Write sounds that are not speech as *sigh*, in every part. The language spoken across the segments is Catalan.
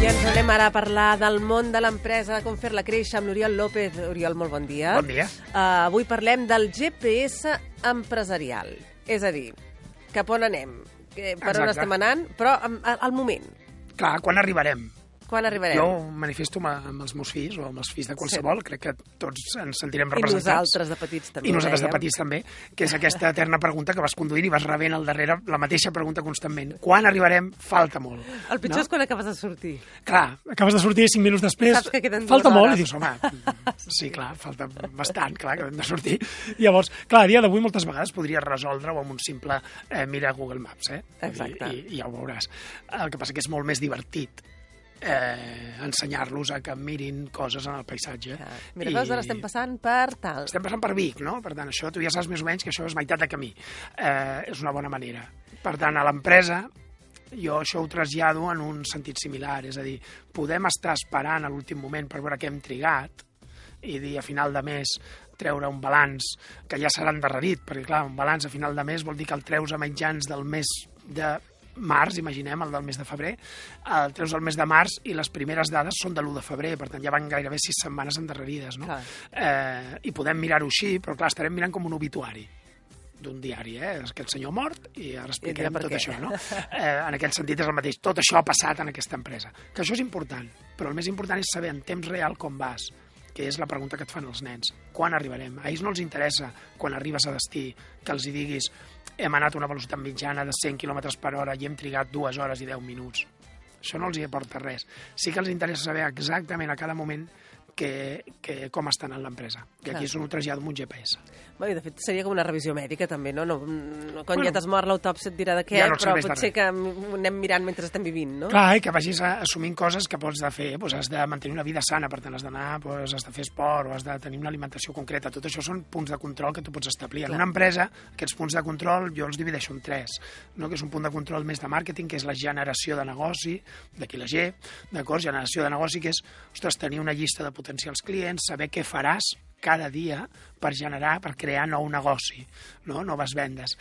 I ens anem ara a parlar del món de l'empresa, com fer-la créixer amb l'Oriol López. Oriol, molt bon dia. Bon dia. Uh, avui parlem del GPS empresarial. És a dir, cap on anem, que, per on Exacte. estem anant, però al moment. Clar, quan arribarem? Quan arribarem? Jo manifesto amb, amb els meus fills o amb els fills de qualsevol, crec que tots ens sentirem I representats. nosaltres de petits també. I nosaltres de dèiem. petits també, que és aquesta eterna pregunta que vas conduint i vas rebent al darrere la mateixa pregunta constantment. Quan arribarem? Falta molt. El pitjor és quan acabes de sortir. Clar, acabes de sortir cinc minuts després, Saps que queden falta molt, i dius, home, *laughs* sí, clar, falta bastant, clar, que hem de sortir. *laughs* Llavors, clar, a dia d'avui moltes vegades podries resoldre-ho amb un simple eh, mira Google Maps, eh? Exacte. I, i ja ho veuràs. El que passa que és molt més divertit eh, ensenyar-los a que mirin coses en el paisatge. Ah, Mira, veus, ara estem passant per tal. Estem passant per Vic, no? Per tant, això tu ja saps més o menys que això és meitat de camí. Eh, és una bona manera. Per tant, a l'empresa jo això ho trasllado en un sentit similar, és a dir, podem estar esperant a l'últim moment per veure què hem trigat i dir a final de mes treure un balanç que ja serà endarrerit, perquè clar, un balanç a final de mes vol dir que el treus a mitjans del mes de març, imaginem, el del mes de febrer, el treus el mes de març i les primeres dades són de l'1 de febrer, per tant ja van gairebé sis setmanes endarrerides, no? Clar. Eh, I podem mirar-ho així, però clar, estarem mirant com un obituari d'un diari, eh? És aquest senyor mort i ara explicarem per tot això, no? *laughs* Eh, en aquest sentit és el mateix. Tot això ha passat en aquesta empresa. Que això és important, però el més important és saber en temps real com vas, que és la pregunta que et fan els nens. Quan arribarem? A ells no els interessa, quan arribes a destí, que els hi diguis hem anat a una velocitat mitjana de 100 km per hora i hem trigat dues hores i 10 minuts. Això no els hi aporta res. Sí que els interessa saber exactament a cada moment que, que, com estan en l'empresa. I aquí és un trasllado amb un GPS. Bé, de fet, seria com una revisió mèdica, també, no? no, no quan Bueno, ja t'has mort l'autòpsia et dirà de què, ja no però potser que anem mirant mentre estem vivint, no? Clar, i que vagis assumint coses que pots de fer. Doncs has de mantenir una vida sana, per tant has d'anar, doncs has de fer esport o has de tenir una alimentació concreta. Tot això són punts de control que tu pots establir. En Clar. una empresa, aquests punts de control jo els divideixo en tres, no? que és un punt de control més de màrqueting, que és la generació de negoci, d'aquí la G, d'acord? Generació de negoci, que és, ostres, tenir una llista de potencials clients, saber què faràs cada dia per generar, per crear nou negoci, no? noves vendes.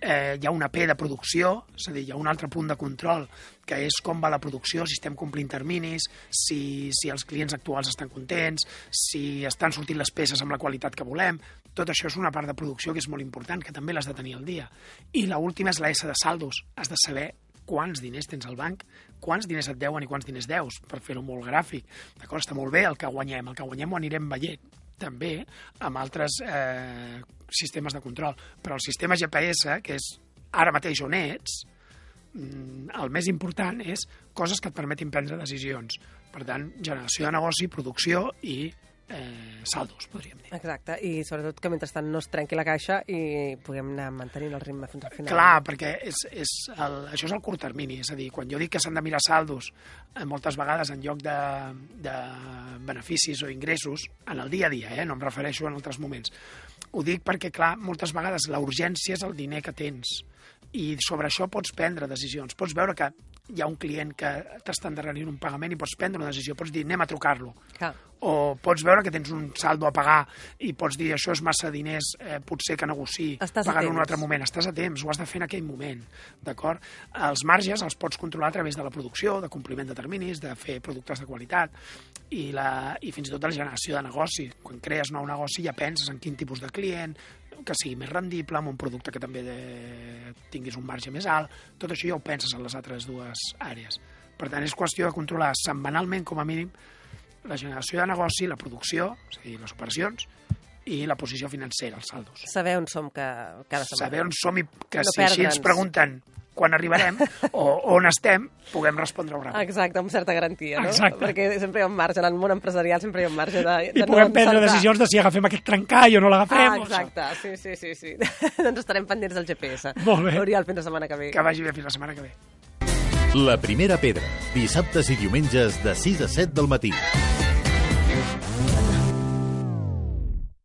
Eh, hi ha una P de producció, és a dir, hi ha un altre punt de control, que és com va la producció, si estem complint terminis, si, si els clients actuals estan contents, si estan sortint les peces amb la qualitat que volem. Tot això és una part de producció que és molt important, que també l'has de tenir al dia. I la última és la S de saldos. Has de saber quants diners tens al banc, quants diners et deuen i quants diners deus, per fer-ho molt gràfic. D'acord? Està molt bé el que guanyem, el que guanyem ho anirem veient també amb altres eh, sistemes de control. Però el sistema GPS, que és ara mateix on ets, mm, el més important és coses que et permetin prendre decisions. Per tant, generació de negoci, producció i eh, saldos, podríem dir. Exacte, i sobretot que mentrestant no es trenqui la caixa i puguem anar mantenint el ritme fins al final. Clar, perquè és, és el, això és el curt termini, és a dir, quan jo dic que s'han de mirar saldos eh, moltes vegades en lloc de, de beneficis o ingressos, en el dia a dia, eh, no em refereixo en altres moments, ho dic perquè, clar, moltes vegades la urgència és el diner que tens i sobre això pots prendre decisions. Pots veure que hi ha un client que t'està endarrerint un pagament i pots prendre una decisió, pots dir anem a trucar-lo Clar. o pots veure que tens un saldo a pagar i pots dir això és massa diners, eh, potser que a pagar en un altre moment. Estàs a temps, ho has de fer en aquell moment, d'acord? Els marges els pots controlar a través de la producció, de compliment de terminis, de fer productes de qualitat i, la, i fins i tot de la generació de negoci. Quan crees nou negoci ja penses en quin tipus de client, que sigui més rendible, amb un producte que també de... tinguis un marge més alt. Tot això ja ho penses en les altres dues àrees. Per tant, és qüestió de controlar setmanalment, com a mínim, la generació de negoci, la producció, és a dir, les operacions, i la posició financera, els saldos. Saber on som que, cada setmana. Saber on som i que No si així ens pregunten quan arribarem o on estem, puguem respondre-ho ràpid. Exacte, amb certa garantia, no? Exacte. Perquè sempre hi ha un marge, en el món empresarial sempre hi ha un marge de, de I puguem prendre encertar. decisions de si agafem aquest trencall o no l'agafem. Ah, o exacte, sí, sí, sí. sí. *laughs* doncs estarem pendents del GPS. Molt bé. Oriol, fins la setmana que ve. Que vagi bé fins la setmana que ve. La primera pedra, dissabtes i diumenges de 6 a 7 del matí.